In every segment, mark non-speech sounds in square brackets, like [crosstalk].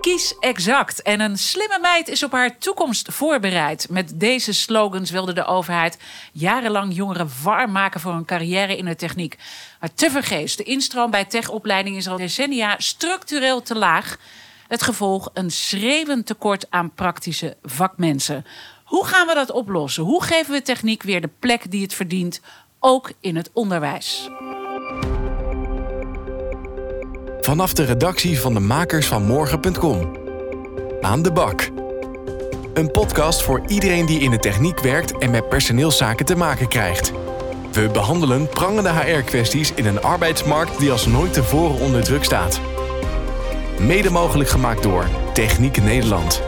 Kies exact. En een slimme meid is op haar toekomst voorbereid. Met deze slogans wilde de overheid jarenlang jongeren warm maken voor een carrière in de techniek. Maar tevergeefs, de instroom bij techopleidingen is al decennia structureel te laag. Het gevolg een schreeuwend tekort aan praktische vakmensen. Hoe gaan we dat oplossen? Hoe geven we techniek weer de plek die het verdient, ook in het onderwijs? Vanaf de redactie van de makers van morgen.com. Aan de bak. Een podcast voor iedereen die in de techniek werkt en met personeelszaken te maken krijgt. We behandelen prangende HR-kwesties in een arbeidsmarkt die als nooit tevoren onder druk staat. Mede mogelijk gemaakt door Techniek Nederland.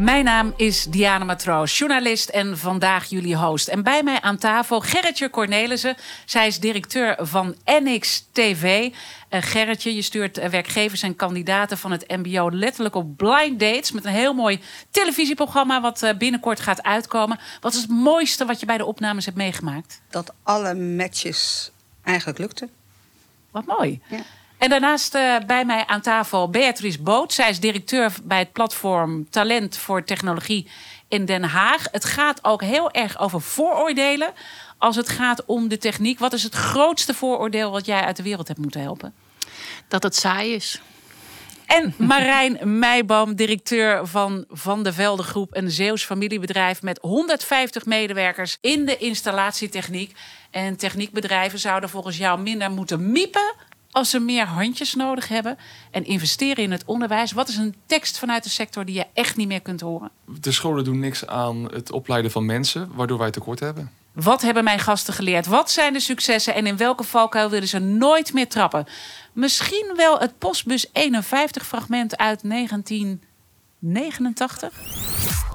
Mijn naam is Diana Matroos, journalist en vandaag jullie host. En bij mij aan tafel Gerritje Cornelissen. Zij is directeur van NX TV. Uh, Gerritje, je stuurt uh, werkgevers en kandidaten van het MBO letterlijk op blind dates. Met een heel mooi televisieprogramma wat uh, binnenkort gaat uitkomen. Wat is het mooiste wat je bij de opnames hebt meegemaakt? Dat alle matches eigenlijk lukten. Wat mooi. Ja. En daarnaast uh, bij mij aan tafel Beatrice Boot. Zij is directeur bij het platform Talent voor Technologie in Den Haag. Het gaat ook heel erg over vooroordelen als het gaat om de techniek. Wat is het grootste vooroordeel wat jij uit de wereld hebt moeten helpen? Dat het saai is. En Marijn [laughs] Meijboom, directeur van Van de Velde Groep, een Zeeuws familiebedrijf met 150 medewerkers in de installatietechniek. En techniekbedrijven zouden volgens jou minder moeten miepen als ze meer handjes nodig hebben en investeren in het onderwijs. Wat is een tekst vanuit de sector die je echt niet meer kunt horen? De scholen doen niks aan het opleiden van mensen, waardoor wij tekort hebben. Wat hebben mijn gasten geleerd? Wat zijn de successen en in welke valkuil willen ze nooit meer trappen? Misschien wel het Postbus 51 fragment uit 1989?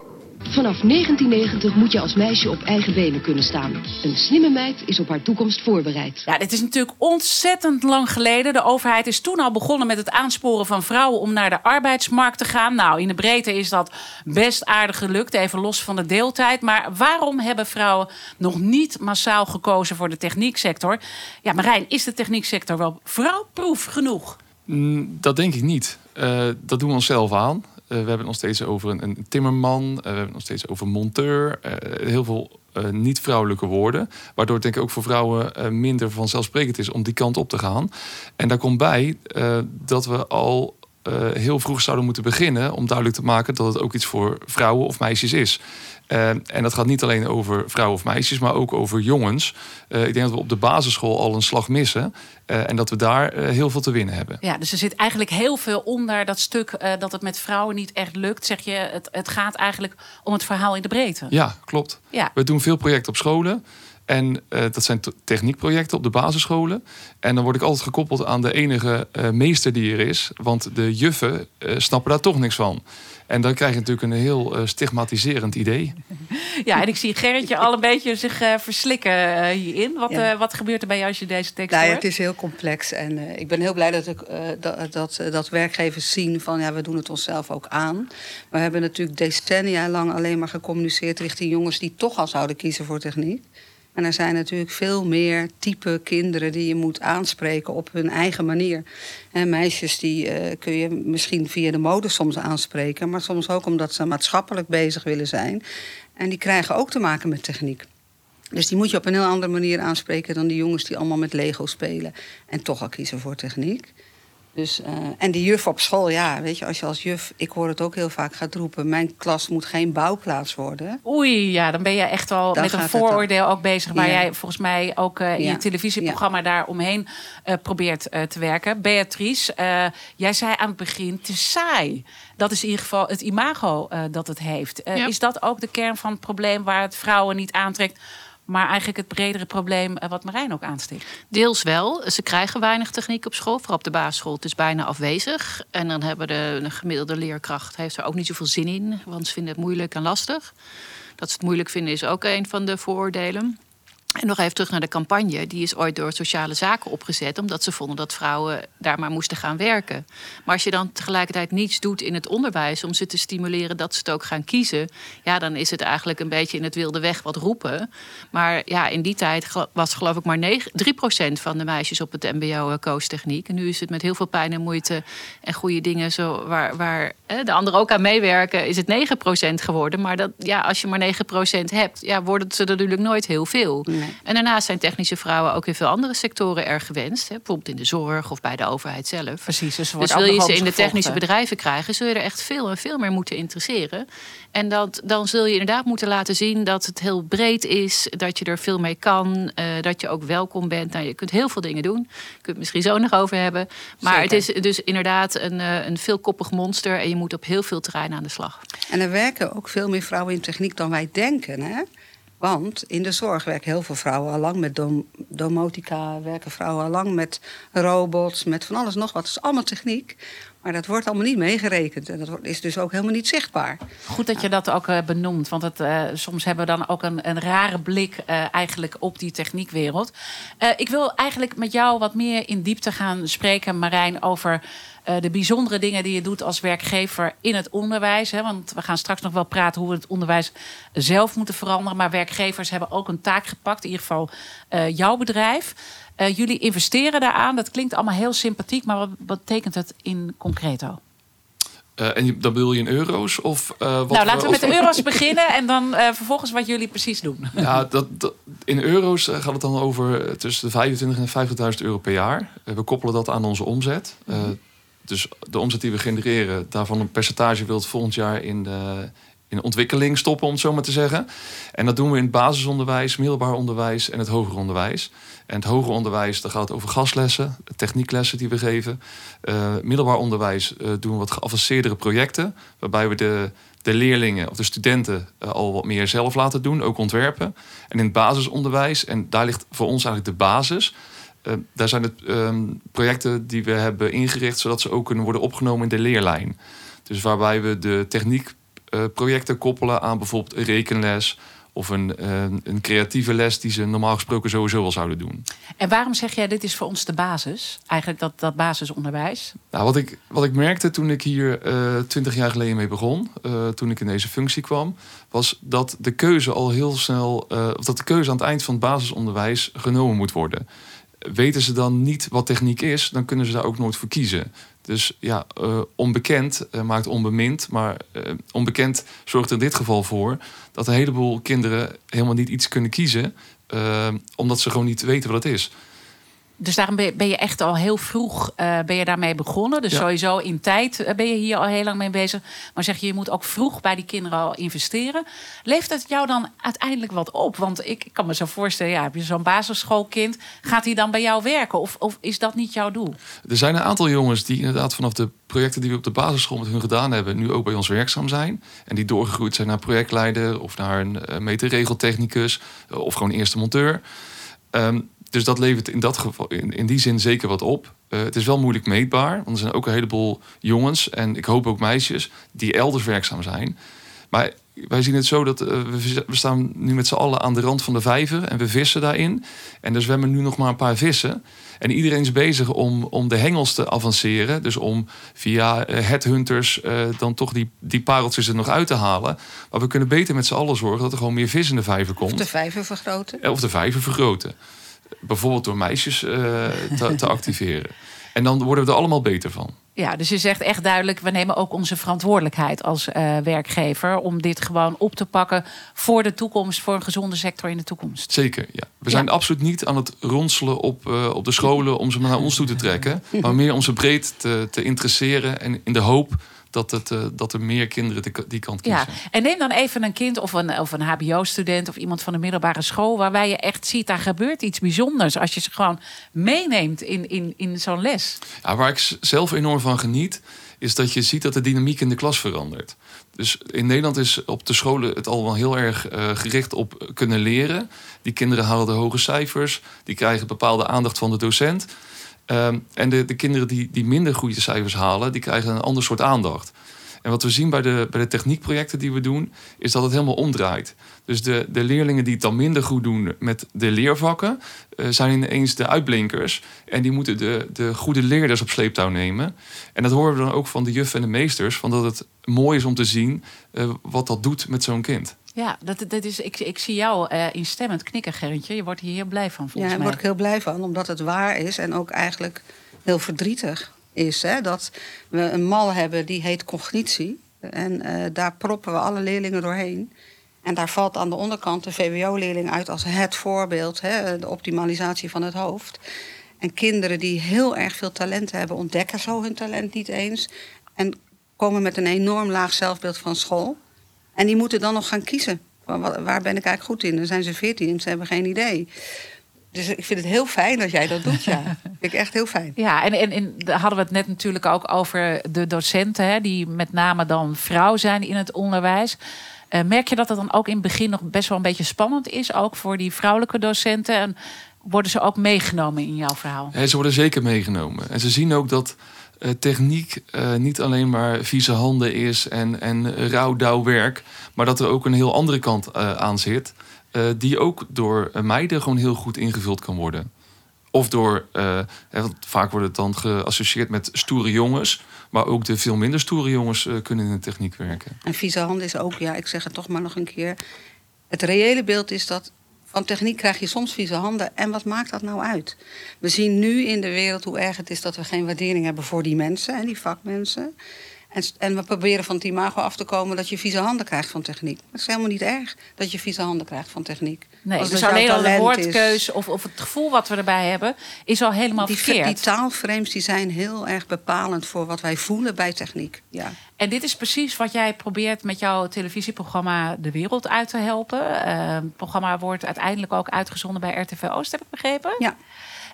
Vanaf 1990 moet je als meisje op eigen benen kunnen staan. Een slimme meid is op haar toekomst voorbereid. Ja, dit is natuurlijk ontzettend lang geleden. De overheid is toen al begonnen met het aansporen van vrouwen om naar de arbeidsmarkt te gaan. Nou, in de breedte is dat best aardig gelukt, even los van de deeltijd. Maar waarom hebben vrouwen nog niet massaal gekozen voor de technieksector? Ja, Marijn, is de technieksector wel vrouwproef genoeg? Mm, dat denk ik niet. Uh, dat doen we onszelf aan. Uh, we hebben nog steeds over een, een timmerman. Uh, we hebben nog steeds over monteur. heel veel niet-vrouwelijke woorden. Waardoor het denk ik ook voor vrouwen minder vanzelfsprekend is om die kant op te gaan. En daar komt bij dat we al heel vroeg zouden moeten beginnen om duidelijk te maken dat het ook iets voor vrouwen of meisjes is. Uh, en dat gaat niet alleen over vrouwen of meisjes, maar ook over jongens. Uh, ik denk dat we op de basisschool al een slag missen. en dat we daar heel veel te winnen hebben. Ja, dus er zit eigenlijk heel veel onder dat stuk dat het met vrouwen niet echt lukt. Zeg je, het, het gaat eigenlijk om het verhaal in de breedte. Ja, klopt. Ja. We doen veel projecten op scholen. En uh, dat zijn techniekprojecten op de basisscholen. En dan word ik altijd gekoppeld aan de enige uh, meester die er is. Want de juffen uh, snappen daar toch niks van. En dan krijg je natuurlijk een heel stigmatiserend idee. [laughs] Ja, en ik zie Gerritje al een beetje zich verslikken hierin. Wat, ja. wat gebeurt er bij jou als je deze tekst nou, hoort? Het is heel complex. En ik ben heel blij dat, ik, dat, dat, dat werkgevers zien van... ja, we doen het onszelf ook aan. We hebben natuurlijk decennia lang alleen maar gecommuniceerd... richting jongens die toch al zouden kiezen voor techniek. En er zijn natuurlijk veel meer type kinderen die je moet aanspreken op hun eigen manier. En meisjes die uh, kun je misschien via de mode soms aanspreken, maar soms ook omdat ze maatschappelijk bezig willen zijn. En die krijgen ook te maken met techniek. Dus die moet je op een heel andere manier aanspreken dan die jongens die allemaal met Lego spelen en toch al kiezen voor techniek. Dus, uh, en die juf op school, ja, weet je, als je als juf, ik hoor het ook heel vaak gaat roepen, mijn klas moet geen bouwplaats worden. Oei, ja, dan ben je echt al dan met een vooroordeel ook bezig, waar ja. jij volgens mij ook uh, in ja. je televisieprogramma ja. daar omheen uh, probeert te werken. Beatrice, jij zei aan het begin, te saai. Dat is in ieder geval het imago dat het heeft. Is dat ook de kern van het probleem waar het vrouwen niet aantrekt? Maar eigenlijk het bredere probleem wat Marijn ook aansticht. Deels wel. Ze krijgen weinig techniek op school. Vooral op de basisschool. Het is bijna afwezig. En dan hebben de, de gemiddelde leerkracht heeft er ook niet zoveel zin in. Want ze vinden het moeilijk en lastig. Dat ze het moeilijk vinden is ook een van de vooroordelen. En nog even terug naar de campagne. Die is ooit door sociale zaken opgezet. Omdat ze vonden dat vrouwen daar maar moesten gaan werken. Maar als je dan tegelijkertijd niets doet in het onderwijs. om ze te stimuleren dat ze het ook gaan kiezen. ja, dan is het eigenlijk een beetje in het wilde weg wat roepen. Maar ja, in die tijd was geloof ik maar 9, 3% van de meisjes op het MBO uh, koos techniek. En nu is het met heel veel pijn en moeite en goede dingen. Zo, waar waar de anderen ook aan meewerken, is het 9% geworden. Maar dat, ja, als je maar 9% hebt, ja, worden ze natuurlijk nooit heel veel. En daarnaast zijn technische vrouwen ook in veel andere sectoren erg gewenst. Hè, bijvoorbeeld in de zorg of bij de overheid zelf. Precies. Dus, dus wil je ze in de technische bedrijven krijgen, zul je er echt veel en veel meer moeten interesseren. En dat, dan zul je inderdaad moeten laten zien dat het heel breed is, dat je er veel mee kan, uh, dat je ook welkom bent. Nou, je kunt heel veel dingen doen. Je kunt het misschien zo nog over hebben. Maar het is dus inderdaad een, uh, een veelkoppig monster en je moet op heel veel terreinen aan de slag. En er werken ook veel meer vrouwen in techniek dan wij denken. Hè? Want in de zorg werken heel veel vrouwen al lang met dom domotica, werken vrouwen al lang met robots, met van alles nog wat. Het is allemaal techniek. Maar dat wordt allemaal niet meegerekend. En dat is dus ook helemaal niet zichtbaar. Goed dat je dat ook uh, benoemt. Want het, uh, soms hebben we dan ook een, een rare blik uh, eigenlijk op die techniekwereld. ik wil eigenlijk met jou wat meer in diepte gaan spreken, Marijn, over de bijzondere dingen die je doet als werkgever in het onderwijs. Hè, want we gaan straks nog wel praten hoe we het onderwijs zelf moeten veranderen. Maar werkgevers hebben ook een taak gepakt, in ieder geval jouw bedrijf. Uh, jullie investeren daaraan. Dat klinkt allemaal heel sympathiek, maar wat, wat betekent het in concreto? Uh, en dan bedoel je in euro's? Of, uh, wat nou, laten we met de euro's beginnen en dan uh, vervolgens wat jullie precies doen. [laughs] Ja, dat, dat in euro's gaat het dan over tussen de 25.000 en 50.000 euro per jaar. we koppelen dat aan onze omzet. Dus de omzet die we genereren, daarvan een percentage wil het volgend jaar in de, in ontwikkeling stoppen, om het zo maar te zeggen. En dat doen we in het basisonderwijs, middelbaar onderwijs en het hoger onderwijs. En het hoger onderwijs, daar gaat over gaslessen, technieklessen die we geven. Uh, middelbaar onderwijs uh, doen we wat geavanceerdere projecten, waarbij we de, de leerlingen of de studenten uh, al wat meer zelf laten doen, ook ontwerpen. En in het basisonderwijs, en daar ligt voor ons eigenlijk de basis. Daar zijn het um, projecten die we hebben ingericht, zodat ze ook kunnen worden opgenomen in de leerlijn. Dus waarbij we de techniekprojecten uh, koppelen aan bijvoorbeeld een rekenles of een, een, een, creatieve les die ze normaal gesproken sowieso wel zouden doen. En waarom zeg jij dit is voor ons de basis? Eigenlijk dat, dat basisonderwijs? Nou, wat, ik, wat ik merkte toen ik hier twintig uh, jaar geleden mee begon, uh, toen ik in deze functie kwam, was dat de keuze al heel snel, uh, of dat de keuze aan het eind van het basisonderwijs genomen moet worden weten ze dan niet wat techniek is, dan kunnen ze daar ook nooit voor kiezen. Dus ja, uh, onbekend uh, maakt onbemind. Maar uh, onbekend zorgt er in dit geval voor dat een heleboel kinderen helemaal niet iets kunnen kiezen, omdat ze gewoon niet weten wat het is. Dus daarom ben je echt al heel vroeg uh, ben je daarmee begonnen. Dus ja. sowieso in tijd ben je hier al heel lang mee bezig. Maar zeg je, je moet ook vroeg bij die kinderen al investeren. Leeft het jou dan uiteindelijk wat op? Want ik kan me zo voorstellen, ja, heb je zo'n basisschoolkind... gaat hij dan bij jou werken? Of, of is dat niet jouw doel? Er zijn een aantal jongens die inderdaad vanaf de projecten... die we op de basisschool met hun gedaan hebben... nu ook bij ons werkzaam zijn. En die doorgegroeid zijn naar projectleider... of naar een uh, meterregeltechnicus... Of gewoon eerste monteur... Um, dus dat levert in, dat geval, in, in die zin zeker wat op. Uh, het is wel moeilijk meetbaar, want er zijn ook een heleboel jongens en ik hoop ook meisjes die elders werkzaam zijn. Maar wij zien het zo dat uh, we, we, staan nu met z'n allen aan de rand van de vijver en we vissen daarin. En er zwemmen nu nog maar een paar vissen. En iedereen is bezig om, om de hengels te avanceren. Dus om via uh, headhunters uh, dan toch die, die pareltjes er nog uit te halen. Maar we kunnen beter met z'n allen zorgen dat er gewoon meer vis in de vijver komt. Of de vijver vergroten. Of de vijver vergroten bijvoorbeeld door meisjes uh, te, te activeren. En dan worden we er allemaal beter van. Ja, dus je zegt echt duidelijk, we nemen ook onze verantwoordelijkheid als uh, werkgever om dit gewoon op te pakken voor de toekomst, voor een gezonde sector in de toekomst. Zeker, ja. We zijn ja. absoluut niet aan het ronselen op, uh, op de scholen om ze naar ons toe te trekken, [laughs] maar meer om ze breed te, te interesseren en in de hoop dat, het, uh, dat er meer kinderen die, die kant kiezen. Ja, en neem dan even een kind of een, of een HBO-student of iemand van de middelbare school, waarbij je echt ziet, daar gebeurt iets bijzonders als je ze gewoon meeneemt in, in, in zo'n les. Ja, waar ik zelf enorm van geniet, is dat je ziet dat de dynamiek in de klas verandert. Dus in Nederland is op de scholen het al wel heel erg uh, gericht op kunnen leren. Die kinderen halen de hoge cijfers, die krijgen bepaalde aandacht van de docent. Um, en de, de kinderen die, die minder goede cijfers halen, die krijgen een ander soort aandacht. En wat we zien bij de, bij de techniekprojecten die we doen, is dat het helemaal omdraait. Dus de, de leerlingen die het dan minder goed doen met de leervakken, uh, zijn ineens de uitblinkers. En die moeten de, de goede leerders op sleeptouw nemen. En dat horen we dan ook van de juffen en de meesters, van dat het mooi is om te zien uh, wat dat doet met zo'n kind. Ja, dat, dat is, ik, ik zie jou uh, instemmend knikken, Gerritje. Je wordt hier heel blij van, volgens ja, mij. Ja, daar word ik heel blij van, omdat het waar is en ook eigenlijk heel verdrietig is. Hè, dat we een mal hebben die heet cognitie. En uh, daar proppen we alle leerlingen doorheen. En daar valt aan de onderkant de VWO-leerling uit als het voorbeeld, hè, de optimalisatie van het hoofd. En kinderen die heel erg veel talent hebben, ontdekken zo hun talent niet eens. En komen met een enorm laag zelfbeeld van school. En die moeten dan nog gaan kiezen. Waar ben ik eigenlijk goed in? Dan zijn ze veertien en ze hebben geen idee. Dus ik vind het heel fijn dat jij dat doet, ja. [laughs] vind ik echt heel fijn. Ja, en, en, en hadden we het net natuurlijk ook over de docenten... Hè, die met name dan vrouw zijn in het onderwijs. Uh, merk je dat het dan ook in het begin nog best wel een beetje spannend is... ook voor die vrouwelijke docenten? En worden ze ook meegenomen in jouw verhaal? Ja, ze worden zeker meegenomen. En ze zien ook dat uh, techniek uh, niet alleen maar vieze handen is en, en rauw werk... maar dat er ook een heel andere kant aan zit... Uh, die ook door meiden gewoon heel goed ingevuld kan worden. Of door, uh, vaak wordt het dan geassocieerd met stoere jongens. Maar ook de veel minder stoere jongens uh, kunnen in de techniek werken. En vieze handen is ook, ja, ik zeg het toch maar nog een keer. Het reële beeld is dat van techniek krijg je soms vieze handen. En wat maakt dat nou uit? We zien nu in de wereld hoe erg het is dat we geen waardering hebben voor die mensen en die vakmensen. En, en, we proberen van het imago af te komen dat je vieze handen krijgt van techniek. Dat is helemaal niet erg dat je vieze handen krijgt van techniek. Nee, Als dus alleen al de woordkeuze of, of, het gevoel wat we erbij hebben... is al helemaal die, verkeerd. Die taalframes die zijn heel erg bepalend voor wat wij voelen bij techniek. Ja. En dit is precies wat jij probeert met jouw televisieprogramma de wereld uit te helpen. Uh, het programma wordt uiteindelijk ook uitgezonden bij RTV Oost, heb ik begrepen. Ja.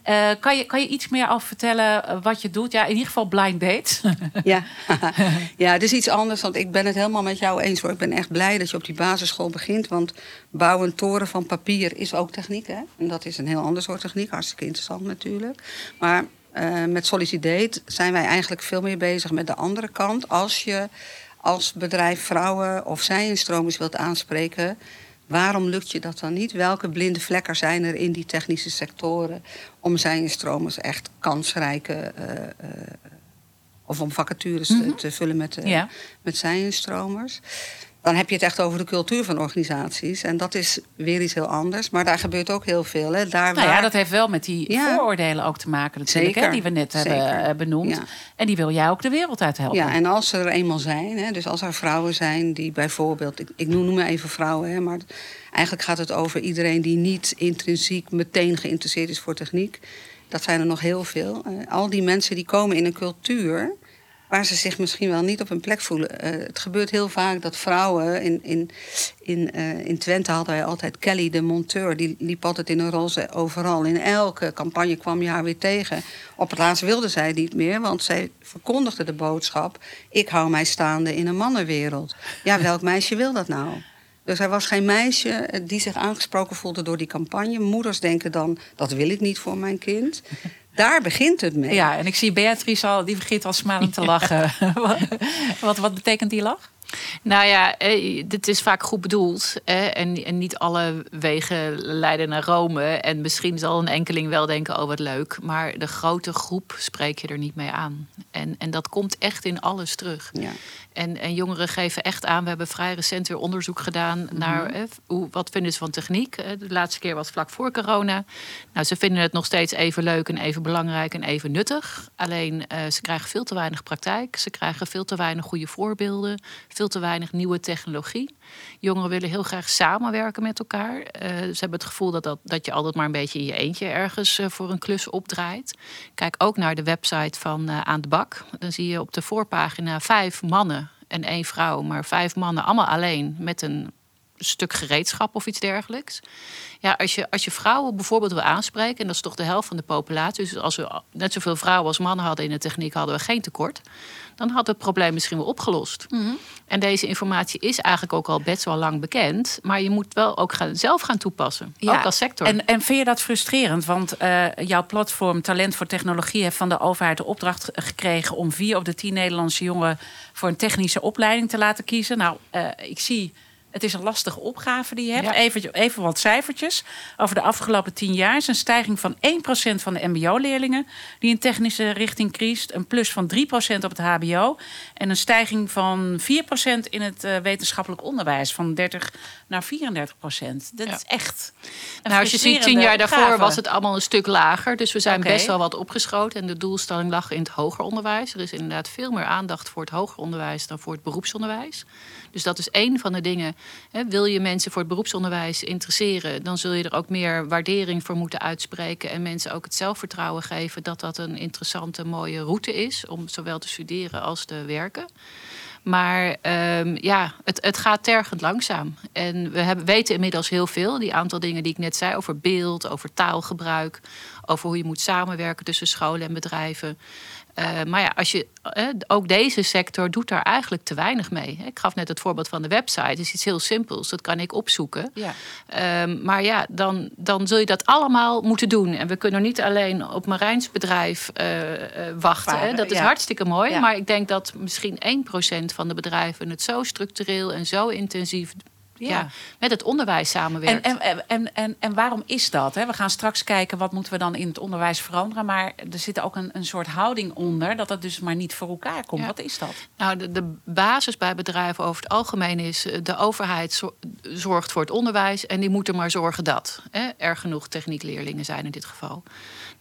Uh, kan, je, kan je iets meer over vertellen wat je doet? Ja, in ieder geval blind dates. [laughs] ja. [laughs] ja, het is iets anders. Want ik ben het helemaal met jou eens hoor. Ik ben echt blij dat je op die basisschool begint. Want bouwen toren van papier is ook techniek. Hè? En dat is een heel ander soort techniek. Hartstikke interessant natuurlijk. Maar uh, met Solidate zijn wij eigenlijk veel meer bezig met de andere kant. Als je als bedrijf vrouwen of zij-instromers wilt aanspreken Waarom lukt je dat dan niet? Welke blinde vlekken zijn er in die technische sectoren om zijn stromers echt kansrijke uh, uh, of om vacatures mm -hmm. te, te, vullen met, uh, ja. met zijn stromers? Dan heb je het echt over de cultuur van organisaties. En dat is weer iets heel anders. Maar daar gebeurt ook heel veel. Hè. Daar nou waar... ja, dat heeft wel met die ja. vooroordelen ook te maken natuurlijk. Hè, die we net Zeker. hebben benoemd. Ja. En die wil jij ook de wereld uit helpen. Ja, en als ze er eenmaal zijn. Hè, dus als er vrouwen zijn die bijvoorbeeld... Ik, ik noem maar even vrouwen. Hè, maar eigenlijk gaat het over iedereen die niet intrinsiek meteen geïnteresseerd is voor techniek. Dat zijn er nog heel veel. Uh, al die mensen die komen in een cultuur waar ze zich misschien wel niet op hun plek voelen. Uh, het gebeurt heel vaak dat vrouwen. In, in, in, uh, in Twente hadden wij altijd Kelly, de monteur. Die liep altijd in een roze overal. In elke campagne kwam je haar weer tegen. Op het laatst wilde zij niet meer, want zij verkondigde de boodschap: Ik hou mij staande in een mannenwereld. Ja, welk meisje wil dat nou? Dus er was geen meisje die zich aangesproken voelde door die campagne. Moeders denken dan: dat wil ik niet voor mijn kind. Daar begint het mee. Ja, en ik zie Beatrice al, die begint al smalend te lachen. [laughs] wat, wat betekent die lach? Nou ja, eh, dit is vaak goed bedoeld. En, en niet alle wegen leiden naar Rome. En misschien zal een enkeling wel denken, oh wat leuk. Maar de grote groep spreek je er niet mee aan. En, en dat komt echt in alles terug. Ja. En, en jongeren geven echt aan. We hebben vrij recent weer onderzoek gedaan Mhm. naar eh, hoe, wat vinden ze van techniek. De laatste keer was vlak voor corona. Nou, ze vinden het nog steeds even leuk en even belangrijk en even nuttig. Alleen eh, ze krijgen veel te weinig praktijk. Ze krijgen veel te weinig goede voorbeelden. Veel te weinig nieuwe technologie. Jongeren willen heel graag samenwerken met elkaar. Eh, ze hebben het gevoel dat, dat, dat je altijd maar een beetje in je eentje ergens eh, voor een klus opdraait. Kijk ook naar de website van eh, Aan de Bak. Dan zie je op de voorpagina vijf mannen en één vrouw. Maar vijf mannen allemaal alleen met een stuk gereedschap of iets dergelijks. Ja, als je, als je vrouwen bijvoorbeeld wil aanspreken, en dat is toch de helft van de populatie, dus als we net zoveel vrouwen als mannen hadden in de techniek, hadden we geen tekort. Dan had het probleem misschien wel opgelost. En deze informatie is eigenlijk ook al best wel lang bekend. Maar je moet wel ook gaan, zelf gaan toepassen. Ook als sector. En, en vind je dat frustrerend? Want eh, jouw platform Talent voor Technologie heeft van de overheid de opdracht gekregen om vier op de tien Nederlandse jongeren voor een technische opleiding te laten kiezen. Nou, eh, ik zie. Het is een lastige opgave die je hebt. Ja. Even, even wat cijfertjes. Over de afgelopen tien jaar is een stijging van 1% van de MBO-leerlingen die een technische richting kiest. Een plus van 3% op het HBO. En een stijging van 4% in het eh, wetenschappelijk onderwijs. Van 30 naar 34%. Dat Ja. is echt. Nou, als je ziet, tien jaar daarvoor was het allemaal een stuk lager. Dus we zijn best wel wat opgeschoten. En de doelstelling lag in het hoger onderwijs. Er is inderdaad veel meer aandacht voor het hoger onderwijs dan voor het beroepsonderwijs. Dus dat is één van de dingen. Hè, wil je mensen voor het beroepsonderwijs interesseren, dan zul je er ook meer waardering voor moeten uitspreken. En mensen ook het zelfvertrouwen geven dat dat een interessante, mooie route is. Om zowel te studeren als te werken. Maar ehm, ja, het, het gaat tergend langzaam. En we hebben, weten inmiddels heel veel. Die aantal dingen die ik net zei over beeld, over taalgebruik, over hoe je moet samenwerken tussen scholen en bedrijven. Eh, maar ja, als je, eh, ook deze sector doet daar eigenlijk te weinig mee. Ik gaf net het voorbeeld van de website. Het is iets heel simpels, dat kan ik opzoeken. Ja. Ehm, maar ja, dan, dan zul je dat allemaal moeten doen. En we kunnen niet alleen op Marijns bedrijf eh, wachten. Varen, Dat is ja. hartstikke mooi. Ja. Maar ik denk dat misschien 1% van de bedrijven het zo structureel en zo intensief Ja. ja. met het onderwijs samenwerkt. En, en, en, en, en waarom is dat? Hè? We gaan straks kijken wat moeten we dan in het onderwijs veranderen. Maar er zit ook een, een soort houding onder dat het dus maar niet voor elkaar komt. Ja. Wat is dat? Nou, de, de basis bij bedrijven over het algemeen is... eh, de overheid zo- zorgt voor het onderwijs en die moet er maar zorgen dat hè, er genoeg techniekleerlingen zijn in dit geval.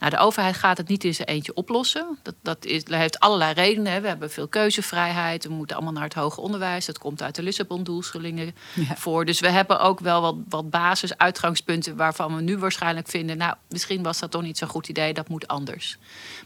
Nou, de overheid gaat het niet in zijn eentje oplossen. Dat, dat, is, dat heeft allerlei redenen. Hè. We hebben veel keuzevrijheid. We moeten allemaal naar het hoger onderwijs. Dat komt uit de Lissabon-doelstellingen Ja. voor. Dus we hebben ook wel wat, wat basis-uitgangspunten... waarvan we nu waarschijnlijk vinden... nou, misschien was dat toch niet zo'n goed idee. Dat moet anders.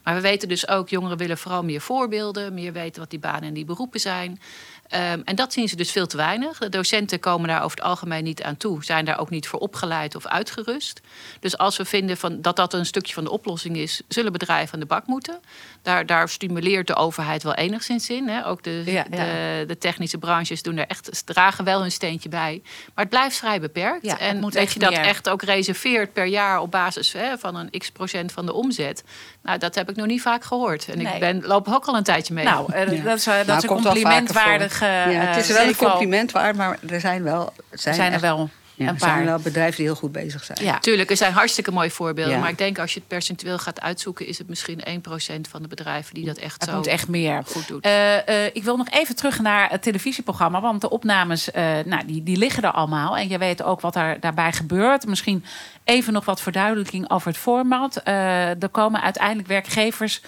Maar we weten dus ook, jongeren willen vooral meer voorbeelden... meer weten wat die banen en die beroepen zijn... Ehm, en dat zien ze dus veel te weinig. De docenten komen daar over het algemeen niet aan toe, zijn daar ook niet voor opgeleid of uitgerust. Dus als we vinden van, dat dat een stukje van de oplossing is, zullen bedrijven aan de bak moeten. Daar, daar stimuleert de overheid wel enigszins in. Hè. Ook de, Ja, ja. De, de technische branches doen er echt, dragen wel hun steentje bij. Maar het blijft vrij beperkt. Ja, en moet dat je dat meer. echt ook reserveert per jaar op basis hè, van een x procent van de omzet. Nou, dat heb ik nog niet vaak gehoord. En Nee. ik ben, loop ook al een tijdje mee. Nou, eh, Ja. dat is, eh, dat Nou, is een complimentwaardige. ja, het is eh, wel een compliment waard, maar er zijn wel, er zijn Zijn er echt- wel ja, een er zijn paar. wel bedrijven die heel goed bezig zijn. Ja. Tuurlijk, er zijn hartstikke mooie voorbeelden. Ja. Maar ik denk als je het percentueel gaat uitzoeken, is het misschien 1% van de bedrijven die dat echt Het zo moet echt meer. goed doet. Eh, eh, ik wil nog even terug naar het televisieprogramma. Want de opnames eh, nou, die, die liggen er allemaal. En je weet ook wat er daarbij gebeurt. Misschien even nog wat verduidelijking over het format. Eh, er komen uiteindelijk werkgevers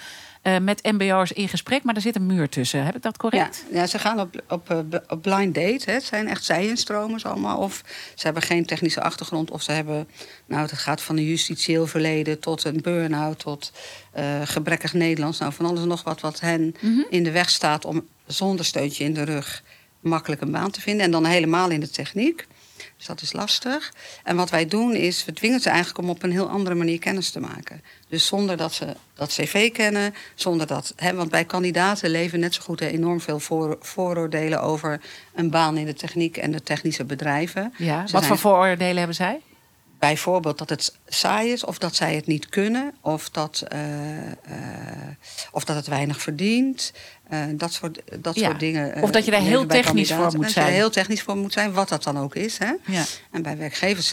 eh, met MBO'ers in gesprek. Maar er zit een muur tussen. Heb ik dat Ja, correct? ja, ze gaan op, op, eh, op blind date. Hè. Het zijn echt zij-instromers allemaal. Of ze hebben geen technische achtergrond. Of ze hebben, nou het gaat van een justitieel verleden tot een burn-out... tot eh, gebrekkig Nederlands. Nou, van alles en nog wat wat hen Mhm. in de weg staat... om zonder steuntje in de rug makkelijk een baan te vinden. En dan helemaal in de techniek. Dus dat is lastig. En wat wij doen is, we dwingen ze eigenlijk om op een heel andere manier kennis te maken. Dus zonder dat ze dat cv kennen, zonder dat... Hè, want bij kandidaten leven net zo goed enorm veel voor, vooroordelen... over een baan in de techniek en de technische bedrijven. Ja. Ze Wat zijn- voor vooroordelen hebben zij? Bijvoorbeeld dat het saai is, of dat zij het niet kunnen... of dat, eh, eh, of dat het weinig verdient... Eh, dat soort, dat Ja. soort dingen. Of dat je daar heel technisch voor moet Dat je zijn. heel technisch voor moet zijn, wat dat dan ook is. Hè? Ja. En bij werkgevers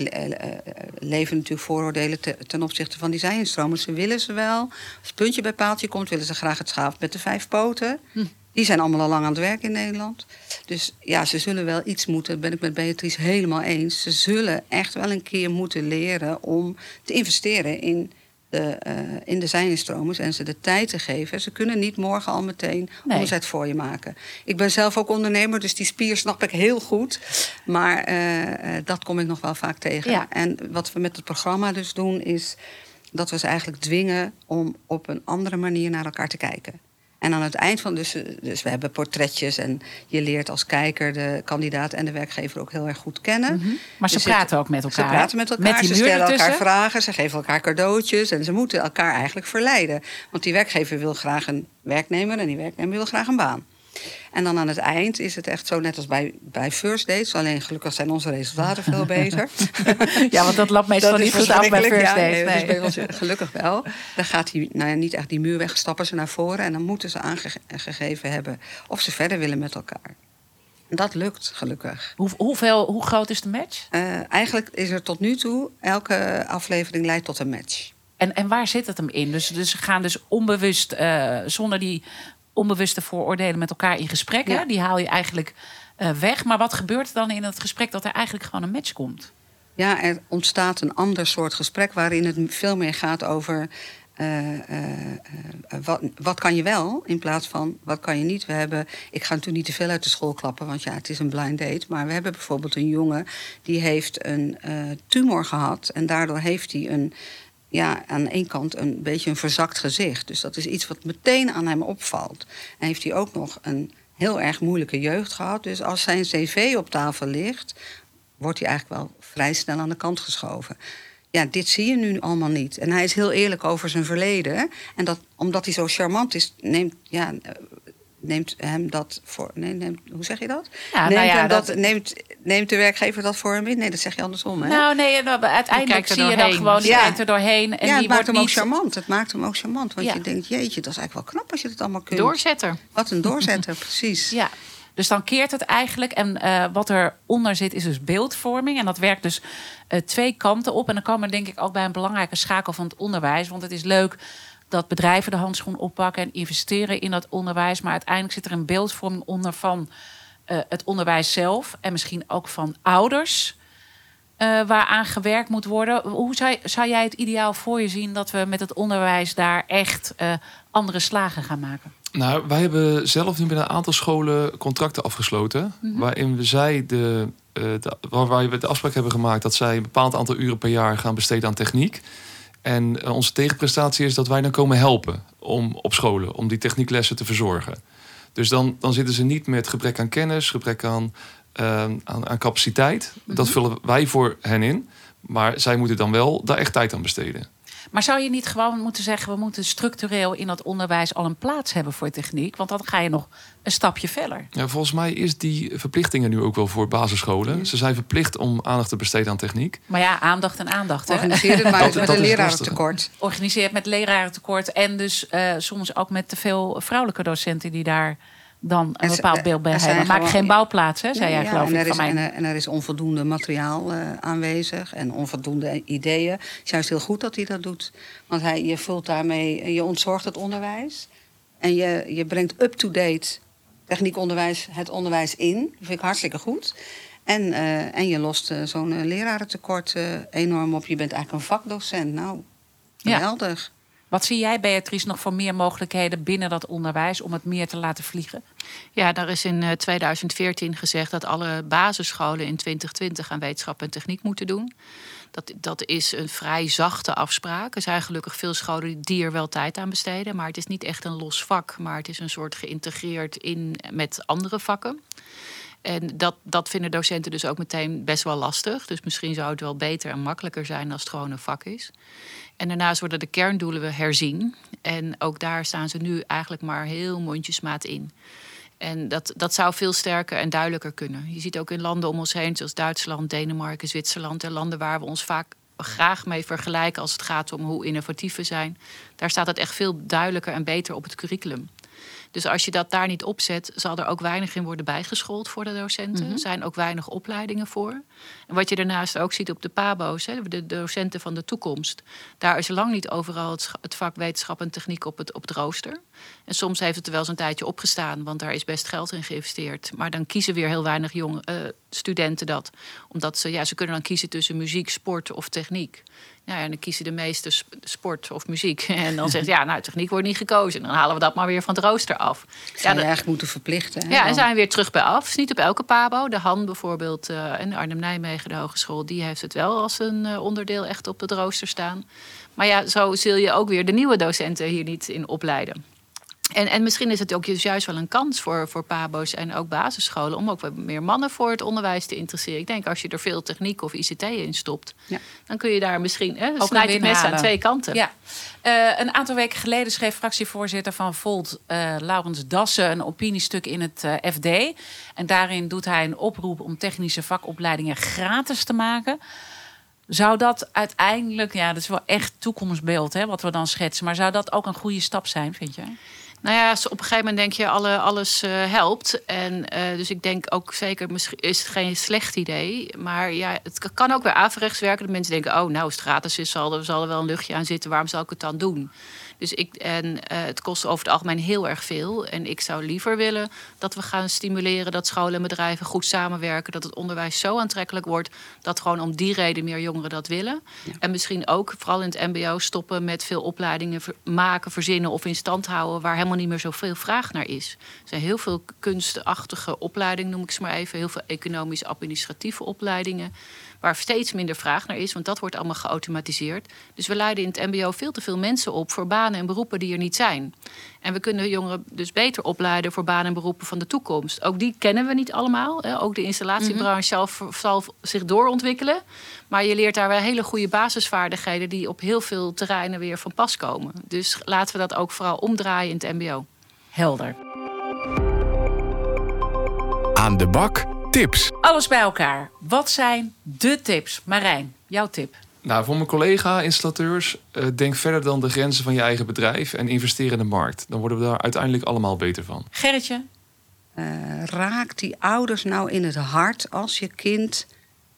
leven natuurlijk vooroordelen te- ten opzichte van die zij-instromen. Ze willen ze wel. Als het puntje bij paaltje komt, willen ze graag het schaap met de vijf poten. Hm. Die zijn allemaal al lang aan het werk in Nederland. Dus ja, ze zullen wel iets moeten, dat ben ik met Beatrice helemaal eens. Ze zullen echt wel een keer moeten leren om te investeren in de, eh, in de zijnstromers en ze de tijd te geven. Ze kunnen niet morgen al meteen Nee. omzet voor je maken. Ik ben zelf ook ondernemer, dus die spier snap ik heel goed. Maar eh, eh, dat kom ik nog wel vaak tegen. Ja. En wat we met het programma dus doen, is dat we ze eigenlijk dwingen om op een andere manier naar elkaar te kijken. En aan het eind van, dus, dus we hebben portretjes en je leert als kijker de kandidaat en de werkgever ook heel erg goed kennen. Mhm. Maar ze praten ook met elkaar. Ze praten met elkaar, Met ze stellen elkaar vragen, ze geven elkaar cadeautjes en ze moeten elkaar eigenlijk verleiden. Want die werkgever wil graag een werknemer en die werknemer wil graag een baan. En dan aan het eind is het echt zo, net als bij, bij First Dates. Alleen gelukkig zijn onze resultaten veel [laughs] beter. Ja, want dat loopt meestal Dat niet goed af bij First ja, Dates. nee, Nee. dus ons gelukkig wel. Dan gaat die, nou ja, niet echt die muur weg, stappen ze naar voren... en dan moeten ze aangegeven hebben of ze verder willen met elkaar. Dat lukt, gelukkig. Hoe, hoeveel, hoe groot is de match? Eh, eigenlijk is er tot nu toe, elke aflevering leidt tot een match. En, en waar zit het hem in? Dus, dus ze gaan dus onbewust, eh, zonder die onbewuste vooroordelen met elkaar in gesprek. hè? Die haal je eigenlijk eh, weg. Maar wat gebeurt er dan in het gesprek dat er eigenlijk gewoon een match komt? Ja, er ontstaat een ander soort gesprek waarin het veel meer gaat over eh, eh, wat, wat kan je wel in plaats van wat kan je niet. We hebben, ik ga natuurlijk niet te veel uit de school klappen, want ja, het is een blind date. Maar we hebben bijvoorbeeld een jongen die heeft een tumor gehad en daardoor heeft hij een ja, aan één kant een beetje een verzakt gezicht. Dus dat is iets wat meteen aan hem opvalt. En heeft hij ook nog een heel erg moeilijke jeugd gehad. Dus als zijn cv op tafel ligt, wordt hij eigenlijk wel vrij snel aan de kant geschoven. Ja, dit zie je nu allemaal niet. En hij is heel eerlijk over zijn verleden. En dat, omdat hij zo charmant is, neemt, ja, neemt hem dat voor. Nee, neemt, hoe zeg je dat? Ja, neemt, nou ja, hem dat, dat- neemt, neemt de werkgever dat voor hem in? Nee, dat zeg je andersom. Hè? Nou nee, nou, uiteindelijk zie je dan gewoon, die Ja. kijkt er doorheen. En ja, die het maakt wordt hem ook niet charmant. Het maakt hem ook charmant. Want Ja. je denkt, jeetje, dat is eigenlijk wel knap als je het allemaal kunt. Doorzetter. Wat een doorzetter, [laughs] precies. Ja, dus dan keert het eigenlijk. En eh, wat eronder zit is dus beeldvorming. En dat werkt dus eh, twee kanten op. En dan komen we denk ik ook bij een belangrijke schakel van het onderwijs. Want het is leuk dat bedrijven de handschoen oppakken en investeren in dat onderwijs. Maar uiteindelijk zit er een beeldvorming onder van eh, het onderwijs zelf. En misschien ook van ouders. eh waaraan gewerkt moet worden. Hoe zou, zou jij het ideaal voor je zien dat we met het onderwijs daar echt eh, andere slagen gaan maken? Nou, wij hebben zelf nu met een aantal scholen contracten afgesloten. Waarin we zij de, de, waar we de afspraak hebben gemaakt dat zij een bepaald aantal uren per jaar gaan besteden aan techniek. En eh, onze tegenprestatie is dat wij dan komen helpen om, op scholen om die technieklessen te verzorgen. Dus dan, dan zitten ze niet met gebrek aan kennis, gebrek aan, eh, aan, aan capaciteit. Dat vullen wij voor hen in. Maar zij moeten dan wel daar echt tijd aan besteden. Maar zou je niet gewoon moeten zeggen... we moeten structureel in dat onderwijs al een plaats hebben voor techniek? Want dan ga je nog een stapje verder. Ja, volgens mij is die verplichtingen nu ook wel voor basisscholen. Ze zijn verplicht om aandacht te besteden aan techniek. Maar ja, aandacht en aandacht. Organiseer het maar [laughs] Dat- met dat een lerarentekort. Organiseert met lerarentekort. En dus eh, soms ook met te veel vrouwelijke docenten... die daar dan een bepaald beeld bij er hebben. Maak geen bouwplaats, hè, zei jij ja, geloof en er ik is, van mij. en, er, en er is onvoldoende materiaal eh, aanwezig en onvoldoende ideeën. Het is juist heel goed dat hij dat doet. Want hij, je vult daarmee, je ontzorgt het onderwijs. En je, je brengt up-to-date techniekonderwijs, het onderwijs in. Dat vind ik hartstikke goed. En, eh, en je lost eh, zo'n eh, lerarentekort eh, enorm op. Je bent eigenlijk een vakdocent. Nou, Ja. Wat zie jij, Beatrice, nog voor meer mogelijkheden binnen dat onderwijs... om het meer te laten vliegen? Ja, daar is in eh, 2014 gezegd dat alle basisscholen in 2020 aan wetenschap en techniek moeten doen. Dat, dat is een vrij zachte afspraak. Er zijn gelukkig veel scholen die er wel tijd aan besteden. Maar het is niet echt een los vak, maar het is een soort geïntegreerd in met andere vakken. En dat, dat vinden docenten dus ook meteen best wel lastig. Dus misschien zou het wel beter en makkelijker zijn als het gewoon een vak is. En daarnaast worden de kerndoelen herzien. En ook daar staan ze nu eigenlijk maar heel mondjesmaat in. En dat, dat zou veel sterker en duidelijker kunnen. Je ziet ook in landen om ons heen, zoals Duitsland, Denemarken, Zwitserland, en landen waar we ons vaak graag mee vergelijken als het gaat om hoe innovatief we zijn. Daar staat het echt veel duidelijker en beter op het curriculum. Dus als je dat daar niet opzet, zal er ook weinig in worden bijgeschoold voor de docenten. Er zijn ook weinig opleidingen voor. En wat je daarnaast ook ziet op de PABO's, hè, de docenten van de toekomst, daar is lang niet overal het vak wetenschap en techniek op het, op het rooster. En soms heeft het er wel eens een tijdje opgestaan, want daar is best geld in geïnvesteerd. Maar dan kiezen weer heel weinig jonge eh, studenten dat. Omdat ze, ja, ze kunnen dan kiezen tussen muziek, sport of techniek. Ja, en dan kiezen de meeste sp- sport of muziek. [laughs] En dan zegt ja, nou, techniek wordt niet gekozen. En dan halen we dat maar weer van het rooster af. Zou Ja, dat- eigenlijk moeten verplichten. hè, ja, en dan. zijn we weer terug bij af. Is niet op elke pabo. De Han bijvoorbeeld eh, en Arnhem-Nijmegen, de hogeschool... die heeft het wel als een eh, onderdeel echt op het rooster staan. Maar ja, zo zul je ook weer de nieuwe docenten hier niet in opleiden. En, en misschien is het ook juist wel een kans voor, voor pabo's en ook basisscholen... om ook wat meer mannen voor het onderwijs te interesseren. Ik denk als je er veel techniek of ICT in stopt... Ja. dan kun je daar misschien... Hè, Ook snijdt een het mes aan twee kanten. Ja. Eh, een aantal weken geleden schreef fractievoorzitter van Volt, eh Laurens Dassen, een opiniestuk in het eh, FD. En daarin doet hij een oproep om technische vakopleidingen gratis te maken. Zou dat uiteindelijk, ja, dat is wel echt toekomstbeeld, hè, wat we dan schetsen. Maar zou dat ook een goede stap zijn, vind je? Nou ja, op een gegeven moment denk je alle, alles eh, helpt. En eh, dus ik denk ook zeker, misschien is het geen slecht idee. Maar ja, het kan ook weer averechts werken. Dat mensen denken, oh nou, als is, er, zal er wel een luchtje aan zitten. Waarom zal ik het dan doen? Dus ik, en eh, het kost over het algemeen heel erg veel. En ik zou liever willen dat we gaan stimuleren dat scholen en bedrijven goed samenwerken. Dat het onderwijs zo aantrekkelijk wordt dat gewoon om die reden meer jongeren dat willen. En misschien ook, vooral in het MBO, stoppen met veel opleidingen maken, verzinnen of in stand houden waar helemaal niet meer zoveel vraag naar is. Er zijn heel veel kunstachtige opleidingen, noem ik ze maar even. Heel veel economisch-administratieve opleidingen. Waar steeds minder vraag naar is, want dat wordt allemaal geautomatiseerd. Dus we leiden in het MBO veel te veel mensen op voor banen en beroepen die er niet zijn. En we kunnen jongeren dus beter opleiden voor banen en beroepen van de toekomst. Ook die kennen we niet allemaal. Hè. Ook de installatiebranche zal, zal zich doorontwikkelen. Maar je leert daar wel hele goede basisvaardigheden die op heel veel terreinen weer van pas komen. Dus laten we dat ook vooral omdraaien in het MBO. Helder. Aan de bak tips. Alles bij elkaar. Wat zijn de tips? Marijn, jouw tip. Nou, voor mijn collega-installateurs, eh, denk verder dan de grenzen van je eigen bedrijf en investeer in de markt. Dan worden we daar uiteindelijk allemaal beter van. Gerritje, Eh, raak die ouders nou in het hart als je kind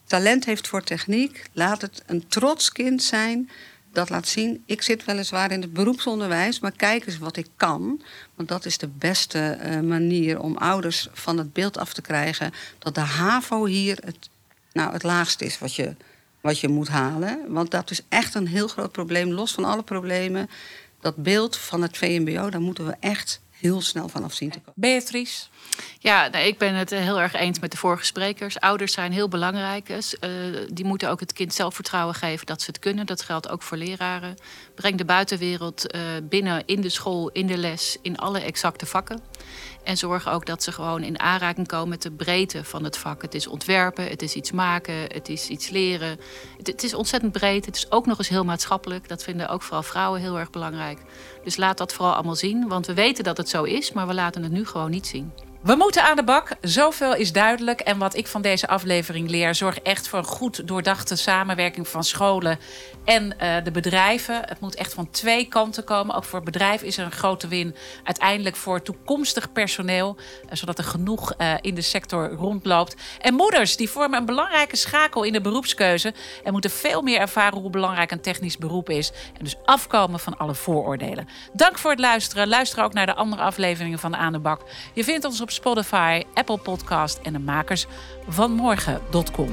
talent heeft voor techniek. Laat het een trots kind zijn dat laat zien. Ik zit weliswaar in het beroepsonderwijs, maar kijk eens wat ik kan. Want dat is de beste eh, manier om ouders van het beeld af te krijgen dat de HAVO hier het, nou, het laagste is wat je, wat je moet halen. Want dat is echt een heel groot probleem, los van alle problemen. Dat beeld van het VMBO, daar moeten we echt heel snel vanaf zien te komen. Beatrice. Ja, nou, ik ben het eh, heel erg eens met de vorige sprekers. Ouders zijn heel belangrijk. Eh, die moeten ook het kind zelfvertrouwen geven dat ze het kunnen. Dat geldt ook voor leraren. Breng de buitenwereld eh, binnen in de school, in de les, in alle exacte vakken. En zorg ook dat ze gewoon in aanraking komen met de breedte van het vak. Het is ontwerpen, het is iets maken, het is iets leren. Het is ontzettend breed. Het is ook nog eens heel maatschappelijk. Dat vinden ook vooral vrouwen heel erg belangrijk. Dus laat dat vooral allemaal zien. Want we weten dat het zo is, maar we laten het nu gewoon niet zien. We moeten aan de bak. Zoveel is duidelijk. En wat ik van deze aflevering leer, zorg echt voor een goed doordachte samenwerking van scholen en eh, de bedrijven. Het moet echt van twee kanten komen. Ook voor het bedrijf is er een grote win. Uiteindelijk voor toekomstig personeel, eh, zodat er genoeg eh, in de sector rondloopt. En moeders, die vormen een belangrijke schakel in de beroepskeuze en moeten veel meer ervaren hoe belangrijk een technisch beroep is. En dus afkomen van alle vooroordelen. Dank voor het luisteren. Luister ook naar de andere afleveringen van Aan de Bak. Je vindt ons op Spotify, Apple Podcast en de makers van morgen.com.